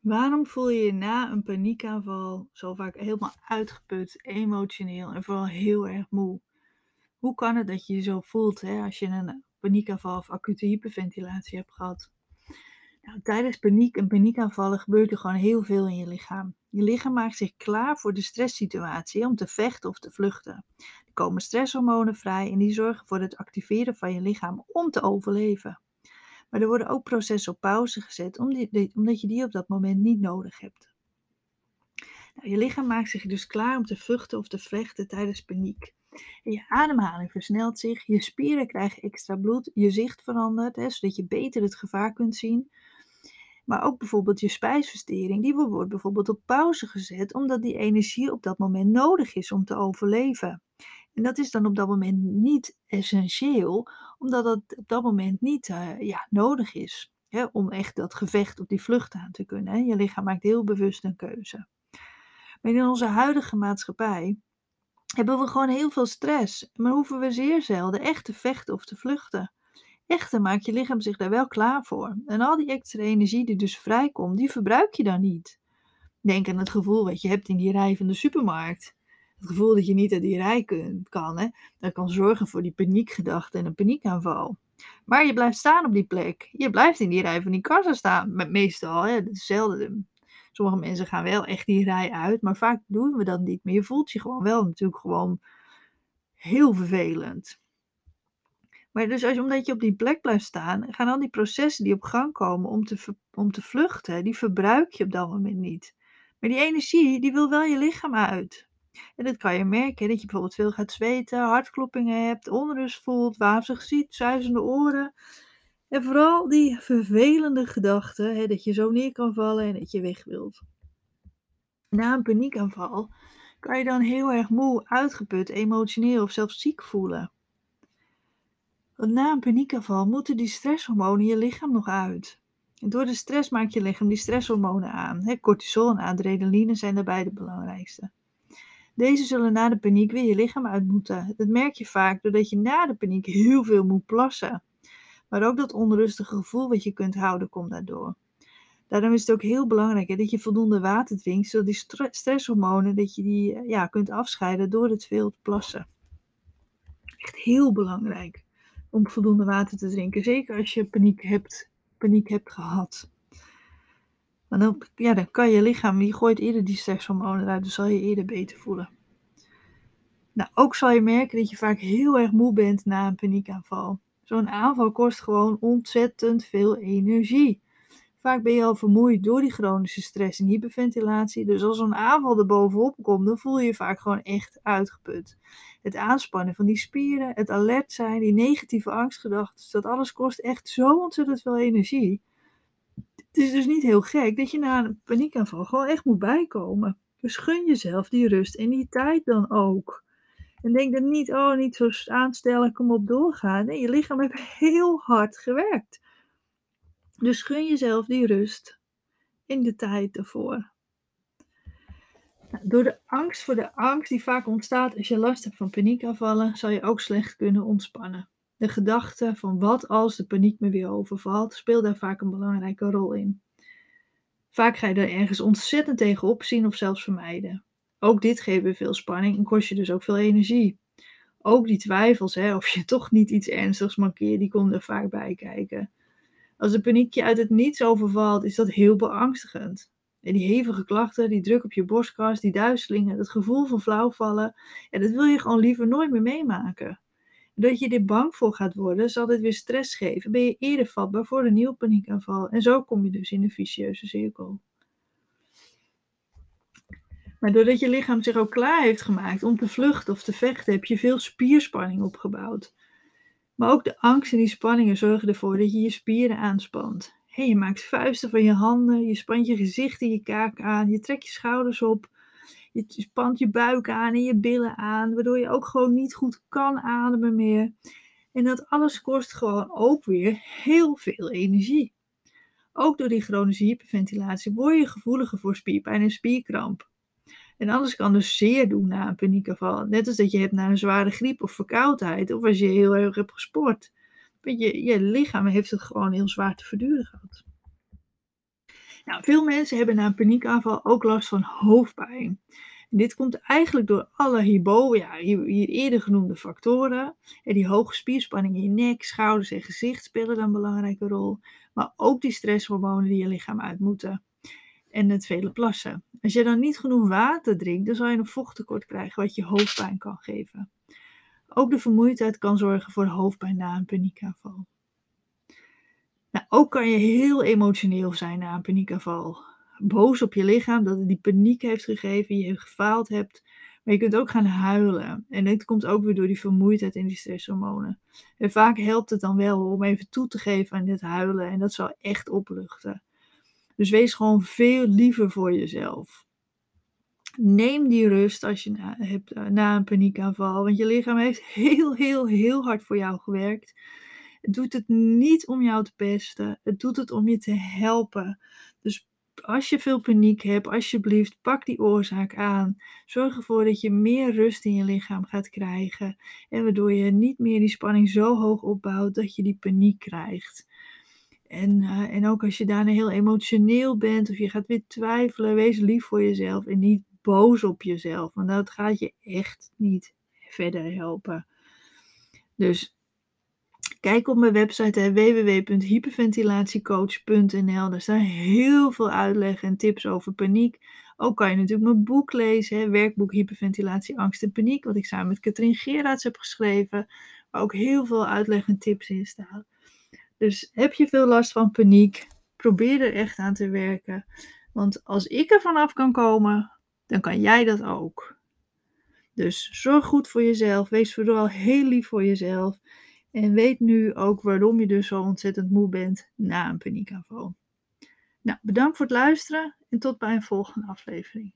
Waarom voel je je na een paniekaanval zo vaak helemaal uitgeput, emotioneel en vooral heel erg moe? Hoe kan het dat je je zo voelt hè, als je een paniekaanval of acute hyperventilatie hebt gehad? Nou, tijdens paniek en paniekaanvallen gebeurt er gewoon heel veel in je lichaam. Je lichaam maakt zich klaar voor de stresssituatie om te vechten of te vluchten. Er komen stresshormonen vrij en die zorgen voor het activeren van je lichaam om te overleven. Maar er worden ook processen op pauze gezet omdat je die op dat moment niet nodig hebt. Nou, je lichaam maakt zich dus klaar om te vluchten of te vechten tijdens paniek. En je ademhaling versnelt zich, je spieren krijgen extra bloed, je zicht verandert, hè, zodat je beter het gevaar kunt zien. Maar ook bijvoorbeeld je spijsvertering, die wordt bijvoorbeeld op pauze gezet, omdat die energie op dat moment nodig is om te overleven. En dat is dan op dat moment niet essentieel, omdat het op dat moment niet uh, ja, nodig is. Hè, om echt dat gevecht of die vlucht aan te kunnen. Hè. Je lichaam maakt heel bewust een keuze. Maar in onze huidige maatschappij hebben we gewoon heel veel stress. Maar hoeven we zeer zelden echt te vechten of te vluchten. Echter maakt je lichaam zich daar wel klaar voor. En al die extra energie die dus vrijkomt, die verbruik je dan niet. Denk aan het gevoel wat je hebt in die rij van de supermarkt het gevoel dat je niet uit die rij kunt, kan, hè, dat kan zorgen voor die paniekgedachte en een paniekaanval. Maar je blijft staan op die plek. Je blijft in die rij van die kassa staan. Meestal, hè, is zelden. Sommige mensen gaan wel echt die rij uit, maar vaak doen we dat niet meer. Je voelt je gewoon wel natuurlijk gewoon heel vervelend. Maar dus als, omdat je op die plek blijft staan, gaan al die processen die op gang komen om te, om te vluchten, die verbruik je op dat moment niet. Maar die energie, die wil wel je lichaam uit. En dat kan je merken, dat je bijvoorbeeld veel gaat zweten, hartkloppingen hebt, onrust voelt, wazig ziet, zuizende oren. En vooral die vervelende gedachten, dat je zo neer kan vallen en dat je weg wilt. Na een paniekaanval kan je dan heel erg moe, uitgeput, emotioneel of zelfs ziek voelen. Want na een paniekaanval moeten die stresshormonen je lichaam nog uit. En door de stress maakt je lichaam die stresshormonen aan. Cortisol en adrenaline zijn daarbij de belangrijkste. Deze zullen na de paniek weer je lichaam uit moeten. Dat merk je vaak doordat je na de paniek heel veel moet plassen. Maar ook dat onrustige gevoel wat je kunt houden komt daardoor. Daarom is het ook heel belangrijk dat je voldoende water drinkt, zodat die stresshormonen dat je die eh, ja, kunt afscheiden door het veel te plassen. Echt heel belangrijk om voldoende water te drinken, zeker als je paniek hebt, paniek hebt gehad. Maar dan, ja, dan kan je lichaam, die gooit eerder die stresshormonen eruit, dus zal je eerder beter voelen. Nou, ook zal je merken dat je vaak heel erg moe bent na een paniekaanval. Zo'n aanval kost gewoon ontzettend veel energie. Vaak ben je al vermoeid door die chronische stress en hyperventilatie. Dus als zo'n aanval er bovenop komt, dan voel je je vaak gewoon echt uitgeput. Het aanspannen van die spieren, het alert zijn, die negatieve angstgedachten, dat alles kost echt zo ontzettend veel energie. Het is dus niet heel gek dat je na een paniekaanval gewoon echt moet bijkomen. Dus gun jezelf die rust en die tijd dan ook. En denk dan niet, oh, niet zo aanstellen, kom op doorgaan. Nee, je lichaam heeft heel hard gewerkt. Dus gun jezelf die rust in de tijd ervoor. Nou, door de angst voor de angst die vaak ontstaat als je last hebt van paniekaanvallen, zal je ook slecht kunnen ontspannen. De gedachte van wat als de paniek me weer overvalt, speelt daar vaak een belangrijke rol in. Vaak ga je er ergens ontzettend tegenop zien of zelfs vermijden. Ook dit geeft weer veel spanning en kost je dus ook veel energie. Ook die twijfels, hè, of je toch niet iets ernstigs mankeert, die komen er vaak bij kijken. Als een paniekje uit het niets overvalt, is dat heel beangstigend. En die hevige klachten, die druk op je borstkas, die duizelingen, dat gevoel van flauwvallen, ja, dat wil je gewoon liever nooit meer meemaken. Doordat je er bang voor gaat worden, zal dit weer stress geven. Ben je eerder vatbaar voor een nieuwe paniekaanval. En zo kom je dus in een vicieuze cirkel. Maar doordat je lichaam zich ook klaar heeft gemaakt om te vluchten of te vechten, heb je veel spierspanning opgebouwd. Maar ook de angst en die spanningen zorgen ervoor dat je je spieren aanspant. je maakt vuisten van je handen, je spant je gezicht en je kaak aan, je trekt je schouders op, je spant je buik aan en je billen aan, waardoor je ook gewoon niet goed kan ademen meer. En dat alles kost gewoon ook weer heel veel energie. Ook door die chronische hyperventilatie word je gevoeliger voor spierpijn en spierkramp. En alles kan dus zeer doen na een paniekaanval. Net als dat je hebt na een zware griep of verkoudheid, of als je heel erg hebt gesport. Je, je lichaam heeft het gewoon heel zwaar te verduren gehad. Nou, veel mensen hebben na een paniekaanval ook last van hoofdpijn. dit komt eigenlijk door alle ja, hier eerder genoemde factoren. En die hoge spierspanning in je nek, schouders en gezicht spelen dan een belangrijke rol. Maar ook die stresshormonen die je lichaam uit moeten. En het vele plassen. Als je dan niet genoeg water drinkt, dan zal je een vochttekort krijgen wat je hoofdpijn kan geven. Ook de vermoeidheid kan zorgen voor hoofdpijn na een paniekaanval. Nou, ook kan je heel emotioneel zijn na een paniekaanval. Boos op je lichaam dat het die paniek heeft gegeven, je gefaald hebt. Maar je kunt ook gaan huilen. En dit komt ook weer door die vermoeidheid en die stresshormonen. En vaak helpt het dan wel om even toe te geven aan dit huilen. En dat zal echt opluchten. Dus wees gewoon veel liever voor jezelf. Neem die rust als je na, hebt, eh, na een paniekaanval. Want je lichaam heeft heel, heel, heel hard voor jou gewerkt. Doet het niet om jou te pesten. Het doet het om je te helpen. Dus als je veel paniek hebt, alsjeblieft, pak die oorzaak aan. Zorg ervoor dat je meer rust in je lichaam gaat krijgen. En waardoor je niet meer die spanning zo hoog opbouwt dat je die paniek krijgt. En, uh, en ook als je daarna heel emotioneel bent of je gaat weer twijfelen, wees lief voor jezelf en niet boos op jezelf. Want dat gaat je echt niet verder helpen. Dus kijk op mijn website www.hyperventilatiecoach.nl. Daar staan heel veel uitleg en tips over paniek. Ook kan je natuurlijk mijn boek lezen, hè, werkboek Hyperventilatie, Angst en Paniek, wat ik samen met Katrien Gerards heb geschreven. Waar ook heel veel uitleg en tips in staan. Dus heb je veel last van paniek, probeer er echt aan te werken. Want als ik er vanaf kan komen, dan kan jij dat ook. Dus zorg goed voor jezelf. Wees vooral heel lief voor jezelf. En weet nu ook waarom je dus zo ontzettend moe bent na een paniekaanval. Nou, bedankt voor het luisteren en tot bij een volgende aflevering.